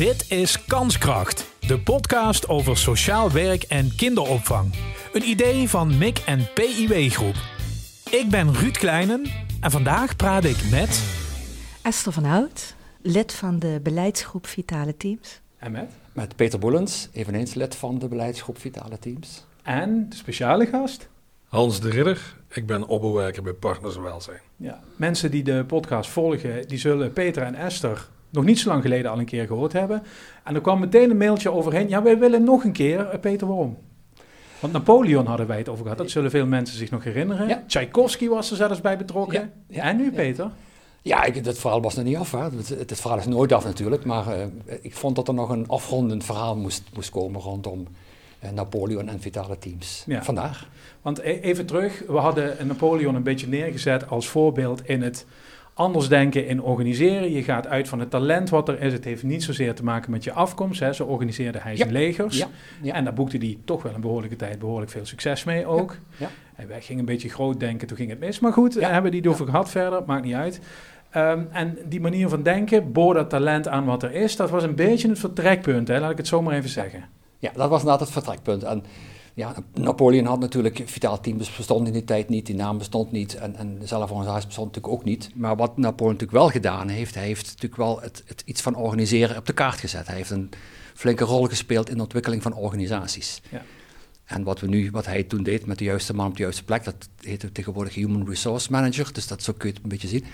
Dit is Kanskracht, de podcast over sociaal werk en kinderopvang. Een idee van MIC en PIW Groep. Ik ben Ruud Kleinen en vandaag praat ik met... Esther van Hout, lid van de beleidsgroep Vitale Teams. En met? Met Peter Boelens, eveneens lid van de beleidsgroep Vitale Teams. En de speciale gast? Hans de Ridder, ik ben opbouwwerker bij Partners Welzijn. Ja, mensen die de podcast volgen, die zullen Peter en Esther nog niet zo lang geleden al een keer gehoord hebben. En er kwam meteen een mailtje overheen. Ja, wij willen nog een keer. Eh, Peter, waarom? Want Napoleon hadden wij het over gehad. Dat zullen veel mensen zich nog herinneren. Ja. Tchaikovsky was er zelfs bij betrokken. Ja, ja, en nu. Peter? Ja, ik, het verhaal was nog niet af. Hè. Het, het, het verhaal is nooit af natuurlijk. Maar eh, ik vond dat er nog een afrondend verhaal moest, moest komen rondom eh, Napoleon en Vitale Teams. Ja. Vandaag. Want e- even terug, we hadden Napoleon een beetje neergezet als voorbeeld in het anders denken in organiseren. Je gaat uit van het talent wat er is. Het heeft niet zozeer te maken met je afkomst. Hè. Zo organiseerde hij zijn Ja. legers. Ja, ja. En daar boekte hij toch wel een behoorlijke tijd behoorlijk veel succes mee ook. ja. En wij gingen een beetje groot denken, toen ging het mis. Maar goed, daar hebben die het over gehad verder, maakt niet uit. Ehm, en die manier van denken, boor dat talent aan wat er is, dat was een beetje het vertrekpunt, hè, laat ik het zo maar even zeggen. Ja, dat was inderdaad het vertrekpunt. En ja, Napoleon had natuurlijk, Vitaal Team bestond in die tijd niet, die naam bestond niet en, en de zelforganisatie bestond natuurlijk ook niet. Maar wat Napoleon natuurlijk wel gedaan heeft, hij heeft natuurlijk wel het, het iets van organiseren op de kaart gezet. Hij heeft een flinke rol gespeeld in de ontwikkeling van organisaties. Ja. En wat, we nu, wat hij toen deed met de juiste man op de juiste plek, dat heet tegenwoordig Human Resource Manager, dus dat zo kun je het een beetje zien.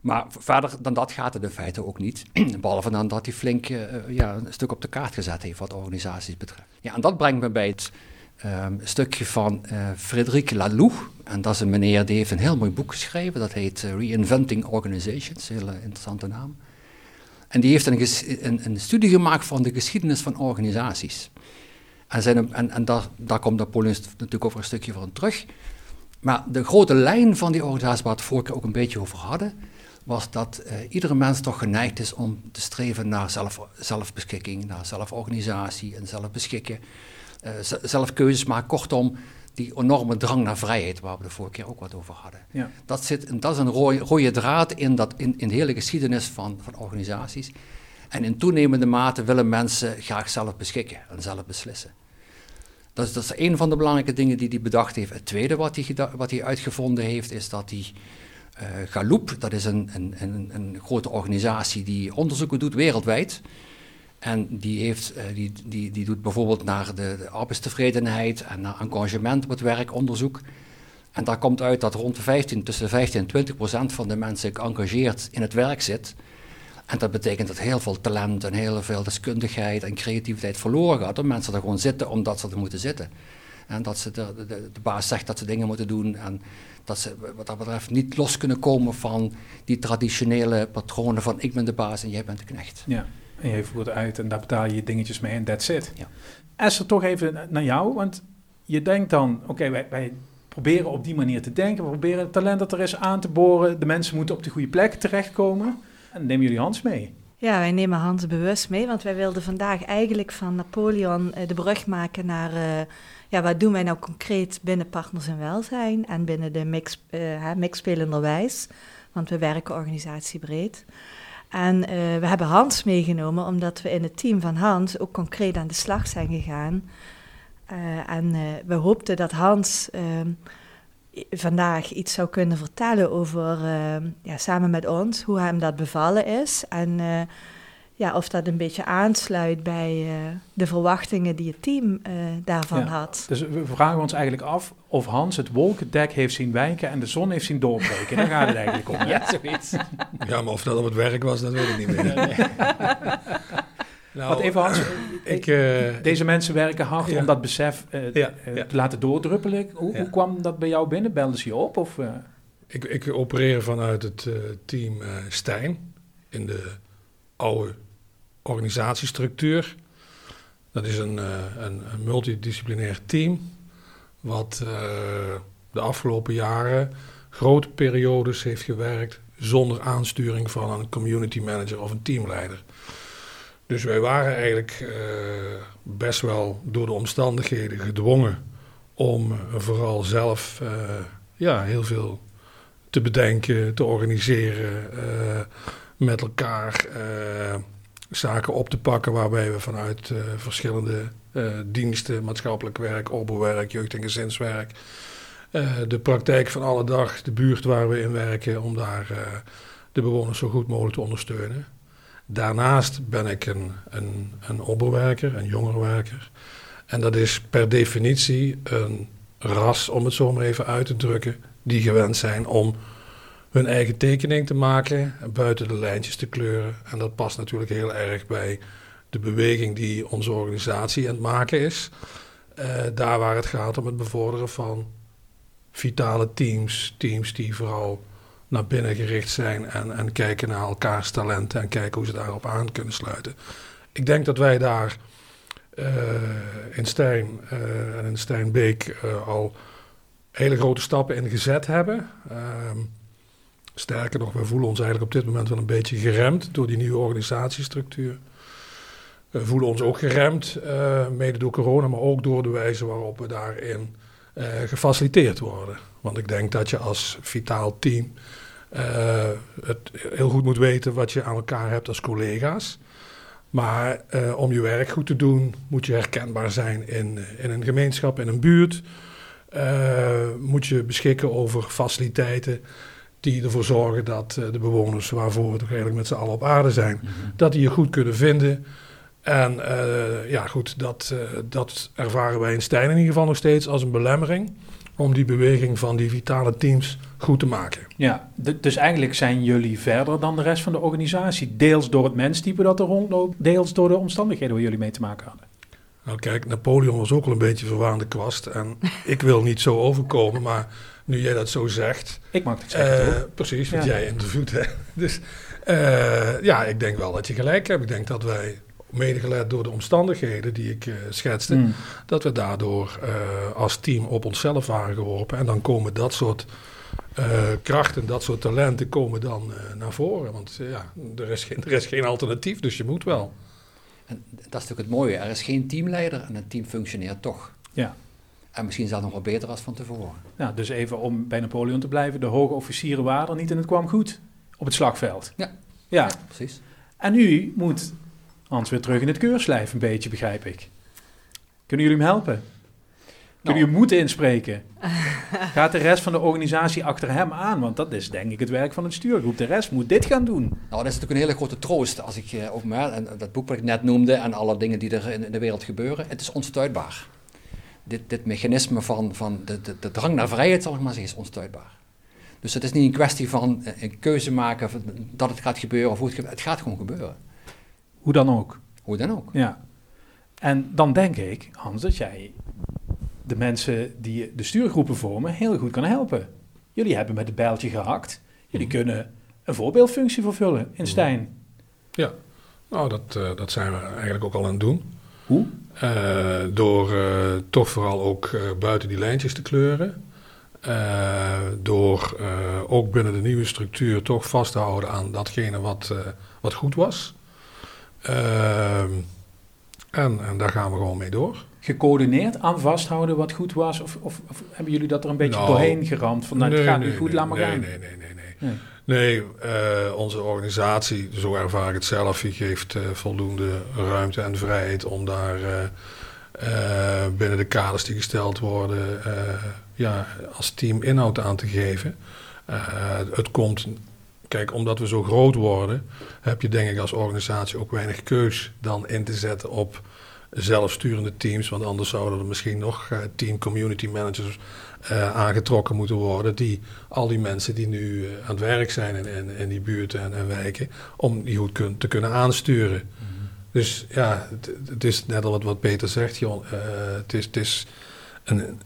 Maar verder dan dat gaat het in feite ook niet. Behalve dan dat hij flink eh, ja, een stuk op de kaart gezet heeft wat organisaties betreft. Ja, en dat brengt me bij het ehm, stukje van eh Frédéric Laloux. En dat is een meneer die heeft een heel mooi boek geschreven. Dat heet eh, Reinventing Organizations. Een hele interessante naam. En die heeft een, een, een studie gemaakt van de geschiedenis van organisaties. En, zijn, en, en daar, daar komt Napoleon natuurlijk over een stukje van terug. Maar de grote lijn van die organisatie, waar we het vorige keer ook een beetje over hadden, was dat eh, iedere mens toch geneigd is om te streven naar zelf, zelfbeschikking, naar zelforganisatie en zelfbeschikken. Eh, zelf keuzes maken. Kortom, die enorme drang naar vrijheid, waar we de vorige keer ook wat over hadden. Ja. Dat, zit, dat is een rode, rode draad in, dat, in, in de hele geschiedenis van, van organisaties. En in toenemende mate willen mensen graag zelf beschikken en zelf beslissen. Dat is, dat is een van de belangrijke dingen die hij bedacht heeft. Het tweede wat hij, wat hij uitgevonden heeft, is dat hij eh Gallup, dat is een, een, een, een grote organisatie die onderzoeken doet wereldwijd. En die, heeft, eh, die, die, die doet bijvoorbeeld naar de, de arbeidstevredenheid en naar engagement op het werk onderzoek. En daar komt uit dat rond de 15, tussen de 15 en 20 procent van de mensen geëngageerd in het werk zit. En dat betekent dat heel veel talent en heel veel deskundigheid en creativiteit verloren gaat. Omdat mensen er gewoon zitten omdat ze er moeten zitten. En dat ze de, de, de baas zegt dat ze dingen moeten doen. En dat ze wat dat betreft niet los kunnen komen van die traditionele patronen van ik ben de baas en jij bent de knecht. Ja, en je voert uit en daar betaal je je dingetjes mee en that's it. Ja. Esther, toch even naar jou, want je denkt dan, oké, wij, wij proberen op die manier te denken, we proberen het talent dat er is aan te boren, de mensen moeten op de goede plek terechtkomen. En nemen jullie Hans mee. Ja, wij nemen Hans bewust mee, want wij wilden vandaag eigenlijk van Napoleon eh, de brug maken naar... eh, ja, wat doen wij nou concreet binnen Partners in Welzijn en binnen de mix, eh, hè, mixspelenderwijs, want we werken organisatiebreed. En eh, we hebben Hans meegenomen omdat we in het team van Hans ook concreet aan de slag zijn gegaan. Eh, en eh, we hoopten dat Hans ehm, vandaag iets zou kunnen vertellen over, ehm, ja, samen met ons, hoe hem dat bevallen is. En ja, of dat een beetje aansluit bij eh, de verwachtingen die het team eh, daarvan Ja. had. Dus we vragen ons eigenlijk af of Hans het wolkendek heeft zien wijken en de zon heeft zien doorbreken. Daar gaat het eigenlijk om. hè? Ja, zoiets. Ja, maar of dat op het werk was, dat weet ik niet meer. Nou, Want even Hans, ik, eh, deze mensen werken hard Ja. om dat besef Ja, ja. te laten doordruppelen. Hoe, Ja. hoe kwam dat bij jou binnen? Belden ze je op? Of, eh? ik, ik opereer vanuit het eh, team eh Stijn in de oude organisatiestructuur. Dat is een, eh, een, een multidisciplinair team wat eh, de afgelopen jaren grote periodes heeft gewerkt zonder aansturing van een community manager of een teamleider. Dus wij waren eigenlijk eh, best wel door de omstandigheden gedwongen om vooral zelf ja, heel veel te bedenken, te organiseren, met elkaar zaken op te pakken waarbij we vanuit verschillende diensten, maatschappelijk werk, openwerk, jeugd- en gezinswerk, de praktijk van alle dag, de buurt waar we in werken, om daar de bewoners zo goed mogelijk te ondersteunen. Daarnaast ben ik een, een, een oberwerker, een jongerenwerker. En dat is per definitie een ras, om het zo maar even uit te drukken, die gewend zijn om hun eigen tekening te maken, buiten de lijntjes te kleuren. En dat past natuurlijk heel erg bij de beweging die onze organisatie aan het maken is. Uh, daar waar het gaat om het bevorderen van vitale teams, teams die vooral naar binnen gericht zijn en, en kijken naar elkaars talenten en kijken hoe ze daarop aan kunnen sluiten. Ik denk dat wij daar uh, in Stijn uh, en in Stijnbeek uh, al hele grote stappen in gezet hebben. Ehm, sterker nog, we voelen ons eigenlijk op dit moment wel een beetje geremd door die nieuwe organisatiestructuur. We voelen ons ook geremd, mede door corona, maar ook door de wijze waarop we daarin gefaciliteerd worden. Want ik denk dat je als vitaal team uh, het heel goed moet weten wat je aan elkaar hebt als collega's. Maar om je werk goed te doen, moet je herkenbaar zijn in, in een gemeenschap, in een buurt. Moet je beschikken over faciliteiten die ervoor zorgen dat de bewoners, waarvoor we toch eigenlijk met z'n allen op aarde zijn, mm -hmm. dat die je goed kunnen vinden. En ja, goed, dat, dat ervaren wij in Stijn in ieder geval nog steeds als een belemmering om die beweging van die vitale teams goed te maken. Ja, dus eigenlijk zijn jullie verder dan de rest van de organisatie. Deels door het menstype dat er rondloopt, deels door de omstandigheden waar jullie mee te maken hadden. Nou kijk, Napoleon was ook al een beetje verwaande kwast. En ik wil niet zo overkomen, maar nu jij dat zo zegt... Ik mag het zeggen, uh, Precies, wat ja. jij interviewt. Hè? Dus uh, ja, ik denk wel dat je gelijk hebt. Ik denk dat wij medegeleid door de omstandigheden die ik uh, schetste, mm. dat we daardoor uh, als team op onszelf waren geworpen. En dan komen dat soort uh, krachten, dat soort talenten komen dan naar voren. Want ja, er is, geen, er is geen alternatief, dus je moet wel. En dat is natuurlijk het mooie. Er is geen teamleider en het team functioneert toch. Ja. En misschien zelfs nog wel beter als van tevoren. Ja, dus even om bij Napoleon te blijven. De hoge officieren waren er niet en het kwam goed op het slagveld. Ja, ja. ja precies. En nu moet Hans weer terug in het keurslijf, een beetje, begrijp ik. Kunnen jullie hem helpen? Kunnen jullie moeten inspreken? Gaat de rest van de organisatie achter hem aan? Want dat is denk ik het werk van een stuurgroep. De rest moet dit gaan doen. Nou, dat is natuurlijk een hele grote troost. Als ik uh, over mij, en dat boek wat ik net noemde en alle dingen die er in, de wereld gebeuren, het is onstuitbaar. Dit, dit mechanisme van, van de, de, de drang naar vrijheid, zal ik maar zeggen, is onstuitbaar. Dus het is niet een kwestie van eh, een keuze maken dat het gaat gebeuren of hoe het gebeurt. Het gaat gewoon gebeuren. Hoe dan ook. Hoe dan ook. Ja. En dan denk ik, Hans, dat jij de mensen die de stuurgroepen vormen heel goed kan helpen. Jullie hebben met het bijltje gehakt. Jullie mm. kunnen een voorbeeldfunctie vervullen in Stijn. Ja, nou dat, uh, dat zijn we eigenlijk ook al aan het doen. Hoe? Uh, door uh, toch vooral ook buiten die lijntjes te kleuren. door ook binnen de nieuwe structuur toch vast te houden aan datgene wat, wat goed was. Ehm, en, en, daar gaan we gewoon mee door. Gecoördineerd aan vasthouden wat goed was? Of, of, of hebben jullie dat er een beetje nou, doorheen geramd? Van nou, nee, het gaat nee, niet goed, nee, laat maar gaan. Nee, nee, nee. Nee, nee. uh, onze organisatie, zo ervaar ik het zelf, geeft uh, voldoende ruimte en vrijheid om daar uh, binnen de kaders die gesteld worden, ja, als team inhoud aan te geven. het komt Kijk, omdat we zo groot worden, heb je denk ik als organisatie ook weinig keus dan in te zetten op zelfsturende teams. Want anders zouden er misschien nog uh, team community managers uh, aangetrokken moeten worden. Die al die mensen die nu uh, aan het werk zijn in, in, in die buurten en, en, wijken, om die goed kun, te kunnen aansturen. Mm -hmm. Dus ja, het, het, is net al wat, wat Peter zegt, joh, het, is, het is een,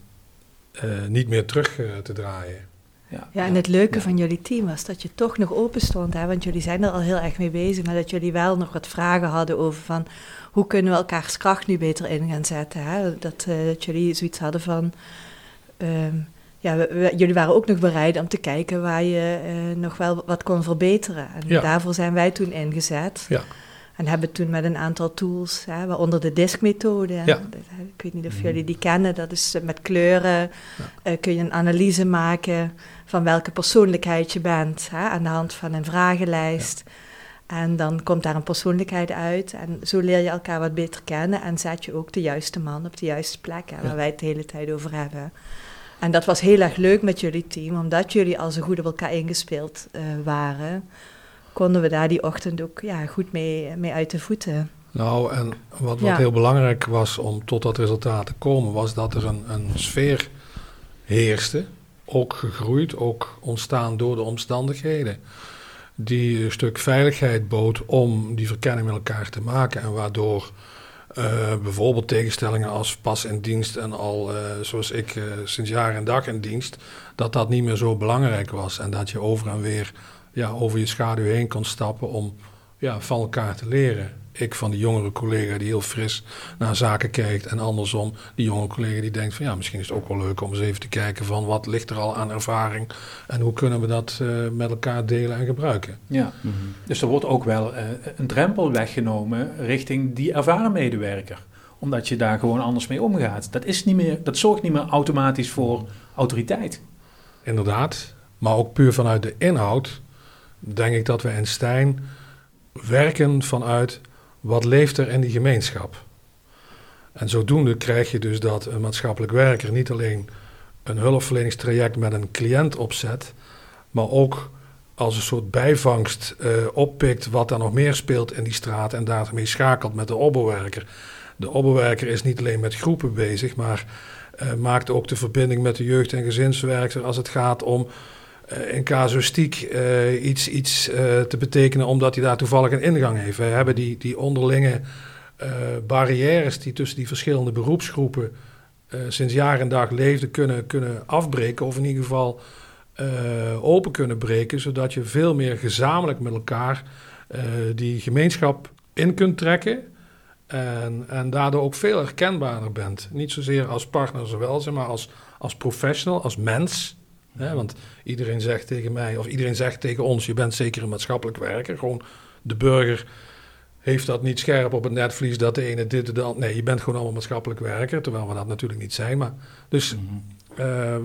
niet meer terug te draaien. Ja, ja, en het leuke van jullie team was dat je toch nog open stond. Hè? Want jullie zijn er al heel erg mee bezig. Maar dat jullie wel nog wat vragen hadden over van... hoe kunnen we elkaars kracht nu beter in gaan zetten. Hè? Dat, uh, dat jullie zoiets hadden van... Um, ja, we, we, jullie waren ook nog bereid om te kijken waar je uh, nog wel wat kon verbeteren. En ja. daarvoor zijn wij toen ingezet. Ja. En hebben toen met een aantal tools, hè, waaronder de diskmethode. Ja. Ik weet niet of jullie die kennen. Dat is met kleuren ja. uh, kun je een analyse maken van welke persoonlijkheid je bent. Hè, aan de hand van een vragenlijst. Ja. En dan komt daar een persoonlijkheid uit. En zo leer je elkaar wat beter kennen. En zet je ook de juiste man op de juiste plek. Hè, waar wij het de hele tijd over hebben. En dat was heel erg leuk met jullie team. Omdat jullie al zo goed op elkaar ingespeeld uh, waren. Konden we daar die ochtend ook ja, goed mee, mee uit de voeten. Nou, en wat, wat heel belangrijk was om tot dat resultaat te komen, was dat er een, een sfeer heerste. Ook gegroeid, ook ontstaan door de omstandigheden. Die een stuk veiligheid bood om die verkenning met elkaar te maken. En waardoor uh, bijvoorbeeld tegenstellingen als pas in dienst en al uh, zoals ik uh, sinds jaar en dag in dienst, dat dat niet meer zo belangrijk was. En dat je over en weer ja, over je schaduw heen kon stappen om ja, van elkaar te leren ik van die jongere collega die heel fris naar zaken kijkt. En andersom, die jonge collega die denkt van ja, misschien is het ook wel leuk om eens even te kijken van wat ligt er al aan ervaring. En hoe kunnen we dat uh, met elkaar delen en gebruiken. Ja, mm -hmm. dus er wordt ook wel uh, een drempel weggenomen richting die ervaren medewerker. Omdat je daar gewoon anders mee omgaat. Dat, is niet meer, dat zorgt niet meer automatisch voor autoriteit. Inderdaad, maar ook puur vanuit de inhoud denk ik dat we in Stijn werken vanuit wat leeft er in die gemeenschap? En zodoende krijg je dus dat een maatschappelijk werker niet alleen een hulpverleningstraject met een cliënt opzet, maar ook als een soort bijvangst uh, oppikt wat er nog meer speelt in die straat en daarmee schakelt met de opbouwwerker. De opbouwwerker is niet alleen met groepen bezig, maar uh, maakt ook de verbinding met de jeugd- en gezinswerker als het gaat om in casuïstiek uh, iets, iets uh, te betekenen omdat hij daar toevallig een ingang heeft. We hebben die, die onderlinge barrières die tussen die verschillende beroepsgroepen sinds jaar en dag leefden kunnen, kunnen afbreken of in ieder geval open kunnen breken, zodat je veel meer gezamenlijk met elkaar die gemeenschap in kunt trekken. En, en daardoor ook veel herkenbaarder bent. Niet zozeer als partner zowel, maar als, als professional, als mens. Hè, want iedereen zegt tegen mij, of iedereen zegt tegen ons: je bent zeker een maatschappelijk werker. Gewoon de burger heeft dat niet scherp op het netvlies dat de ene dit en dat. Nee, je bent gewoon allemaal maatschappelijk werker, terwijl we dat natuurlijk niet zijn. Maar, dus mm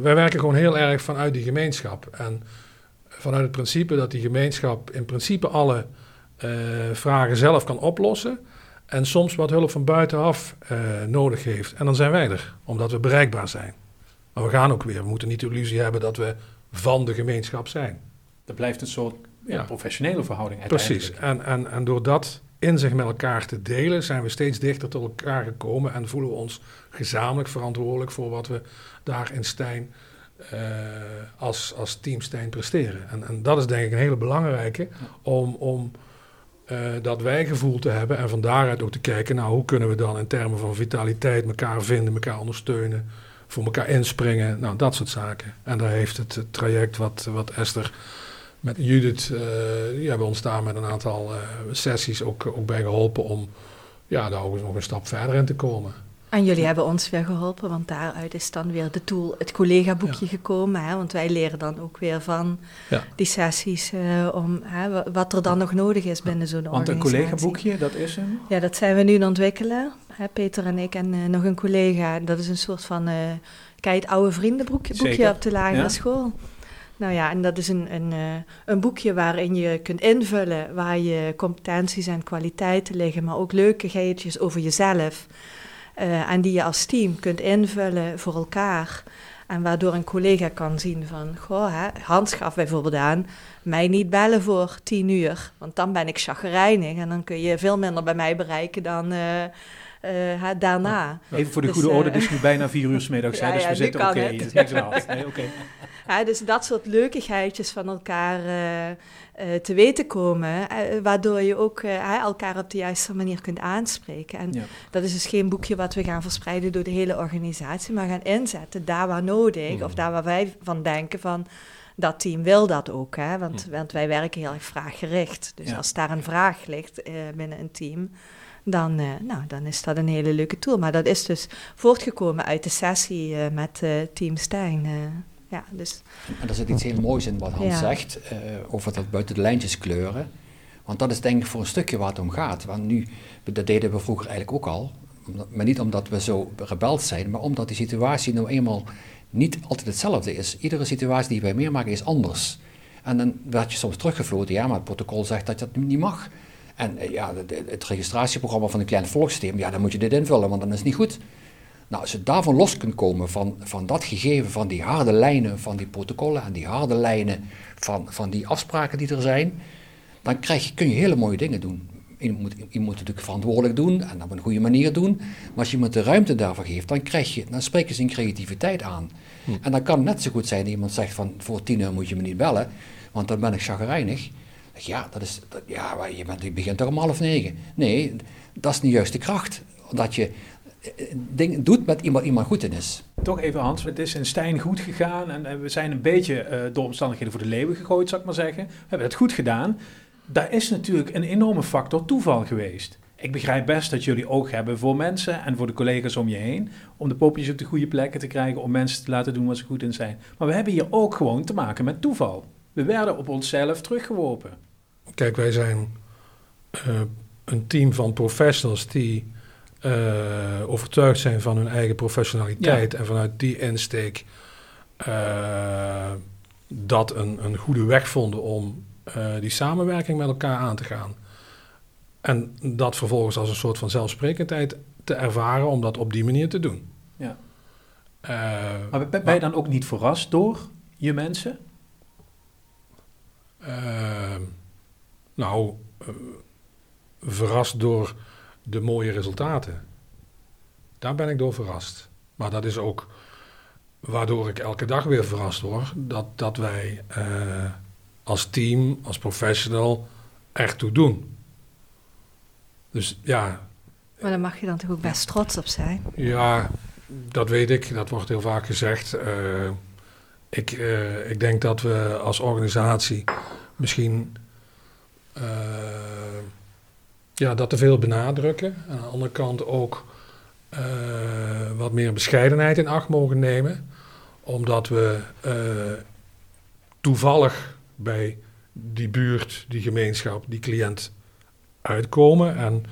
wij werken gewoon heel erg vanuit die gemeenschap. En vanuit het principe dat die gemeenschap in principe alle uh, vragen zelf kan oplossen. En soms wat hulp van buitenaf uh, nodig heeft. En dan zijn wij er, omdat we bereikbaar zijn. Maar we gaan ook weer. We moeten niet de illusie hebben dat we van de gemeenschap zijn. Dat blijft een soort ja, professionele verhouding Precies. En, en, en door dat inzicht met elkaar te delen, zijn we steeds dichter tot elkaar gekomen en voelen we ons gezamenlijk verantwoordelijk voor wat we daar in Stijn uh, als, als team Stijn presteren. En, en dat is denk ik een hele belangrijke om, om uh, dat wij-gevoel te hebben en van daaruit ook te kijken, nou hoe kunnen we dan in termen van vitaliteit elkaar vinden, elkaar ondersteunen, voor elkaar inspringen, nou dat soort zaken. En daar heeft het, traject wat, wat Esther met Judith, uh, die hebben ons daar met een aantal uh, sessies ook, ook bij geholpen om ja, daar ook nog een stap verder in te komen. En jullie hebben ons weer geholpen, want daaruit is dan weer de tool, het collega-boekje ja. gekomen. Hè? Want wij leren dan ook weer van ja. die sessies uh, om hè, wat er dan nog nodig is binnen zo'n organisatie. Want een collega-boekje, dat is een? Ja, dat zijn we nu aan het ontwikkelen. Hè, Peter en ik en uh, nog een collega. Dat is een soort van, uh, kijk, het oude vriendenboekje boekje op de lagere ja? school. Nou ja, en dat is een, een, een boekje waarin je kunt invullen waar je competenties en kwaliteiten liggen, maar ook leuke geitjes over jezelf. Uh, en die je als team kunt invullen voor elkaar. En waardoor een collega kan zien van, goh, hè, Hans gaf bijvoorbeeld aan, mij niet bellen voor tien uur, want dan ben ik chagrijnig en dan kun je veel minder bij mij bereiken dan uh, uh, daarna. Even voor de dus, goede orde, het is nu bijna vier uur middags, ja, dus ja, we zitten oké, okay, het is niks aan nee, okay. ja, Dus dat soort leukigheidjes van elkaar uh, te weten komen, waardoor je ook elkaar op de juiste manier kunt aanspreken. En ja. dat is dus geen boekje wat we gaan verspreiden door de hele organisatie, maar gaan inzetten daar waar nodig, mm. of daar waar wij van denken van dat team wil dat ook, hè? Want, mm. want wij werken heel erg vraaggericht. Dus ja. als daar een vraag ligt binnen een team, dan, nou, dan is dat een hele leuke tool. Maar dat is dus voortgekomen uit de sessie met Team Stijn ja, dus. En er zit iets heel moois in wat Hans ja. zegt over dat buiten de lijntjes kleuren. Want dat is denk ik voor een stukje waar het om gaat. Want nu, dat deden we vroeger eigenlijk ook al. Maar niet omdat we zo rebeld zijn, maar omdat die situatie nou eenmaal niet altijd hetzelfde is. Iedere situatie die wij meemaken is anders. En dan werd je soms teruggefloten, ja, maar het protocol zegt dat je dat niet mag. En eh, ja, het registratieprogramma van een klein volkssysteem, ja, dan moet je dit invullen, want dan is het niet goed. Nou, als je daarvan los kunt komen, van, van dat gegeven, van die harde lijnen van die protocollen en die harde lijnen van, van die afspraken die er zijn, dan krijg je, kun je hele mooie dingen doen. Je moet, je moet het natuurlijk verantwoordelijk doen en op een goede manier doen. Maar als je iemand de ruimte daarvoor geeft, dan, krijg je, dan spreek je zijn creativiteit aan. En dan kan het net zo goed zijn dat iemand zegt van voor tien uur moet je me niet bellen, want dan ben ik chagrijnig. Ja, dat is, dat, ja je, je begint toch om half negen. Nee, dat is niet juist de kracht. Dat je eh, dingen doet met iemand, iemand goed in is. Toch even Hans, het is in Stijn goed gegaan en eh, we zijn een beetje eh, door omstandigheden voor de leeuwen gegooid, zou ik maar zeggen. We hebben het goed gedaan. Daar is natuurlijk een enorme factor toeval geweest. Ik begrijp best dat jullie oog hebben voor mensen en voor de collega's om je heen. Om de popjes op de goede plekken te krijgen, om mensen te laten doen wat ze goed in zijn. Maar we hebben hier ook gewoon te maken met toeval. We werden op onszelf teruggeworpen. Kijk, wij zijn eh, een team van professionals die eh, overtuigd zijn van hun eigen professionaliteit en vanuit die insteek eh, dat een, een goede weg vonden om die samenwerking met elkaar aan te gaan. En dat vervolgens als een soort van zelfsprekendheid te ervaren om dat op die manier te doen. Ja. Maar ben ben je dan ook niet verrast door je mensen? Ehm, nou, eh, verrast door de mooie resultaten. Daar ben ik door verrast. Maar dat is ook waardoor ik elke dag weer verrast word. Dat, dat wij eh, als team, als professional, echt toe doen. Dus ja, Maar daar mag je dan toch ook best trots op zijn. ja, dat weet ik. Dat wordt heel vaak gezegd. Eh, ik, ik denk dat we als organisatie misschien eh, ja, dat te veel benadrukken. En aan de andere kant ook eh, wat meer bescheidenheid in acht mogen nemen. Omdat we eh, toevallig bij die buurt, die gemeenschap, die cliënt uitkomen. En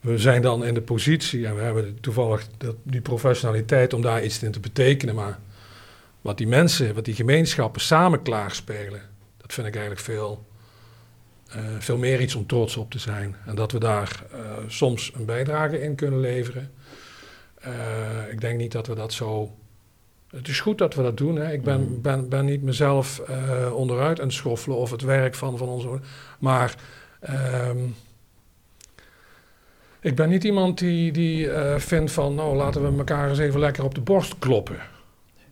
we zijn dan in de positie en we hebben toevallig die professionaliteit om daar iets in te betekenen. Maar wat die mensen, wat die gemeenschappen samen klaarspelen, dat vind ik eigenlijk veel, eh, veel meer iets om trots op te zijn. En dat we daar eh, soms een bijdrage in kunnen leveren. Eh, ik denk niet dat we dat zo. Het is goed dat we dat doen. Hè. Ik ben, Mhm. ben, ben niet mezelf onderuit aan het schoffelen of het werk van, van onze. Maar. ehm, ik ben niet iemand die, die vindt van, nou laten we elkaar eens even lekker op de borst kloppen.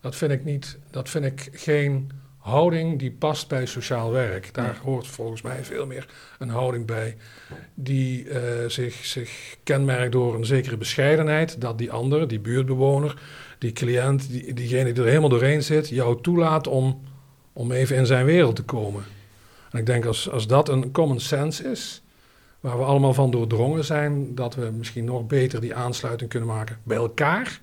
Dat vind ik niet, dat vind ik geen houding die past bij sociaal werk. Daar hoort volgens mij veel meer een houding bij die eh, zich, zich kenmerkt door een zekere bescheidenheid. Dat die ander, die buurtbewoner, die cliënt, die, diegene die er helemaal doorheen zit, jou toelaat om, om even in zijn wereld te komen. En ik denk als, als dat een common sense is, waar we allemaal van doordrongen zijn, dat we misschien nog beter die aansluiting kunnen maken bij elkaar.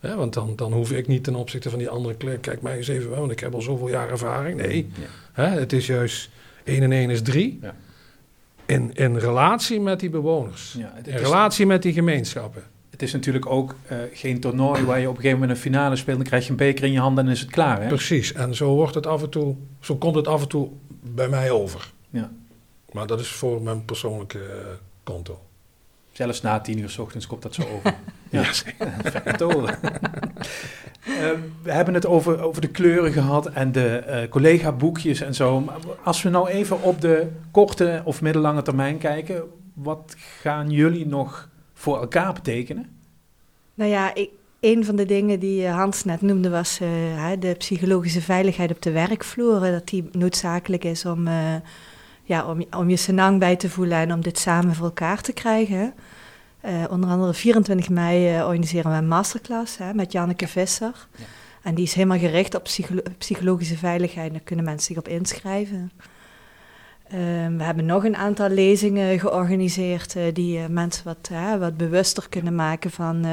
Hè, want dan, dan hoef ik niet ten opzichte van die andere klik, kijk mij eens even, want ik heb al zoveel jaar ervaring. Nee, Ja. hè, het is juist 1 en 1 is 3. Ja. In, in relatie met die bewoners. Ja, het, In relatie met die gemeenschappen. het is natuurlijk ook eh, geen toernooi waar je op een gegeven moment een finale speelt. Dan krijg je een beker in je handen en is het klaar. Hè? Precies. En zo wordt het af en toe, zo komt het af en toe bij mij over. Ja. Maar dat is voor mijn persoonlijke konto. Zelfs na tien uur s ochtends komt dat zo over. Ja. Ja. Fijn te horen. Eh, we hebben het over, over de kleuren gehad en de eh, collega-boekjes en zo. Maar als we nou even op de korte of middellange termijn kijken, wat gaan jullie nog voor elkaar betekenen? Nou ja, ik, een van de dingen die eh, Hans net noemde was eh, hè, de psychologische veiligheid op de werkvloer. Dat die noodzakelijk is om, eh, ja, om, om je senang bij te voelen en om dit samen voor elkaar te krijgen. Eh, onder andere 24 mei eh, organiseren we een masterclass hè, met Janneke Visser. Ja. En die is helemaal gericht op psycholo- psychologische veiligheid. Daar kunnen mensen zich op inschrijven. Ehm, we hebben nog een aantal lezingen georganiseerd eh, die mensen wat, wat bewuster kunnen maken van...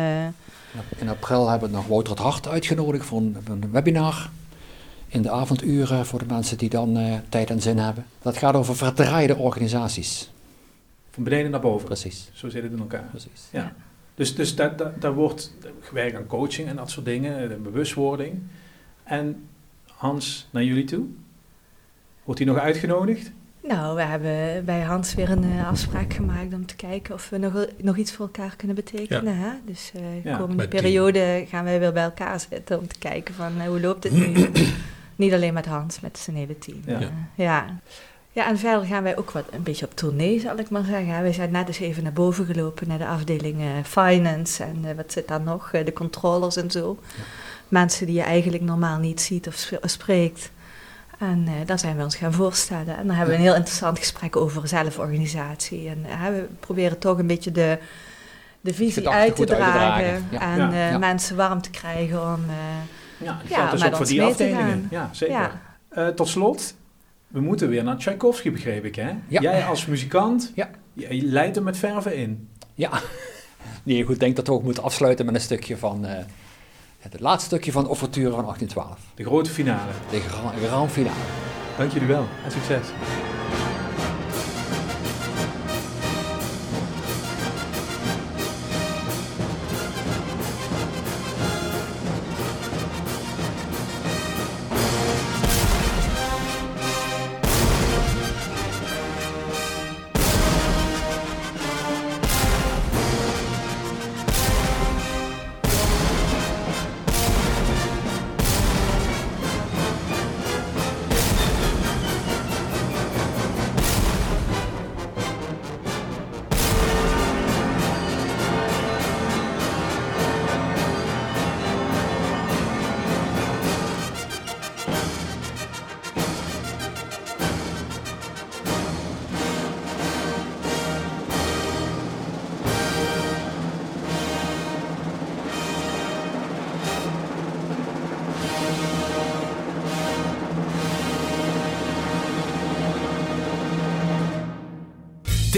In april hebben we nog Wouter het Hart uitgenodigd voor een, voor een webinar. In de avonduren voor de mensen die dan eh, tijd en zin hebben. Dat gaat over verdraaide organisaties. Van beneden naar boven. Precies. Zo zit het in elkaar. precies. Ja. Dus, dus daar, daar, daar wordt gewerkt aan coaching en dat soort dingen, de bewustwording. En Hans, naar jullie toe? Wordt hij nog uitgenodigd? Nou, we hebben bij Hans weer een uh, afspraak gemaakt om te kijken of we nog, nog iets voor elkaar kunnen betekenen. Hè? Dus uh, de Ja, komende periode gaan wij weer bij elkaar zitten om te kijken van uh, hoe loopt het nu. Niet alleen met Hans, met zijn hele team. Ja. Ja. ja. Ja, en verder gaan wij ook wat een beetje op tournee, zal ik maar zeggen. Wij zijn net eens even naar boven gelopen naar de afdeling eh, finance en eh, wat zit daar nog, Eh, de controllers en zo. Mensen die je eigenlijk normaal niet ziet of sp- spreekt. En eh, daar zijn we ons gaan voorstellen. En dan hebben we een heel interessant gesprek over zelforganisatie. En eh, we proberen toch een beetje de, de visie uit te goed uit te dragen. ja. En Ja, eh, ja. mensen warm te krijgen om... Ja, dat Ja, geldt dus ook voor die afdelingen. Ja, zeker. ja. Eh, tot slot, we moeten weer naar Tchaikovsky, begreep ik, hè? Ja. Jij als muzikant, Ja. je, leidt hem met verven in. Ja, nee, goed, ik denk dat we ook moeten afsluiten met een stukje van, eh, het laatste stukje van Overture van 1812. De grote finale. De grand, grand finale. Dank jullie wel en succes.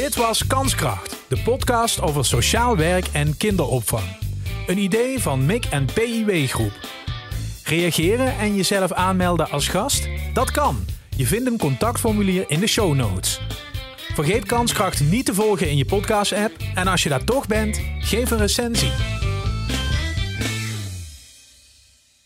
Dit was Kanskracht, de podcast over sociaal werk en kinderopvang. Een idee van MIC en PIW Groep. Reageren en jezelf aanmelden als gast? Dat kan. Je vindt een contactformulier in de show notes. Vergeet Kanskracht niet te volgen in je podcast-app en als je daar toch bent, geef een recensie.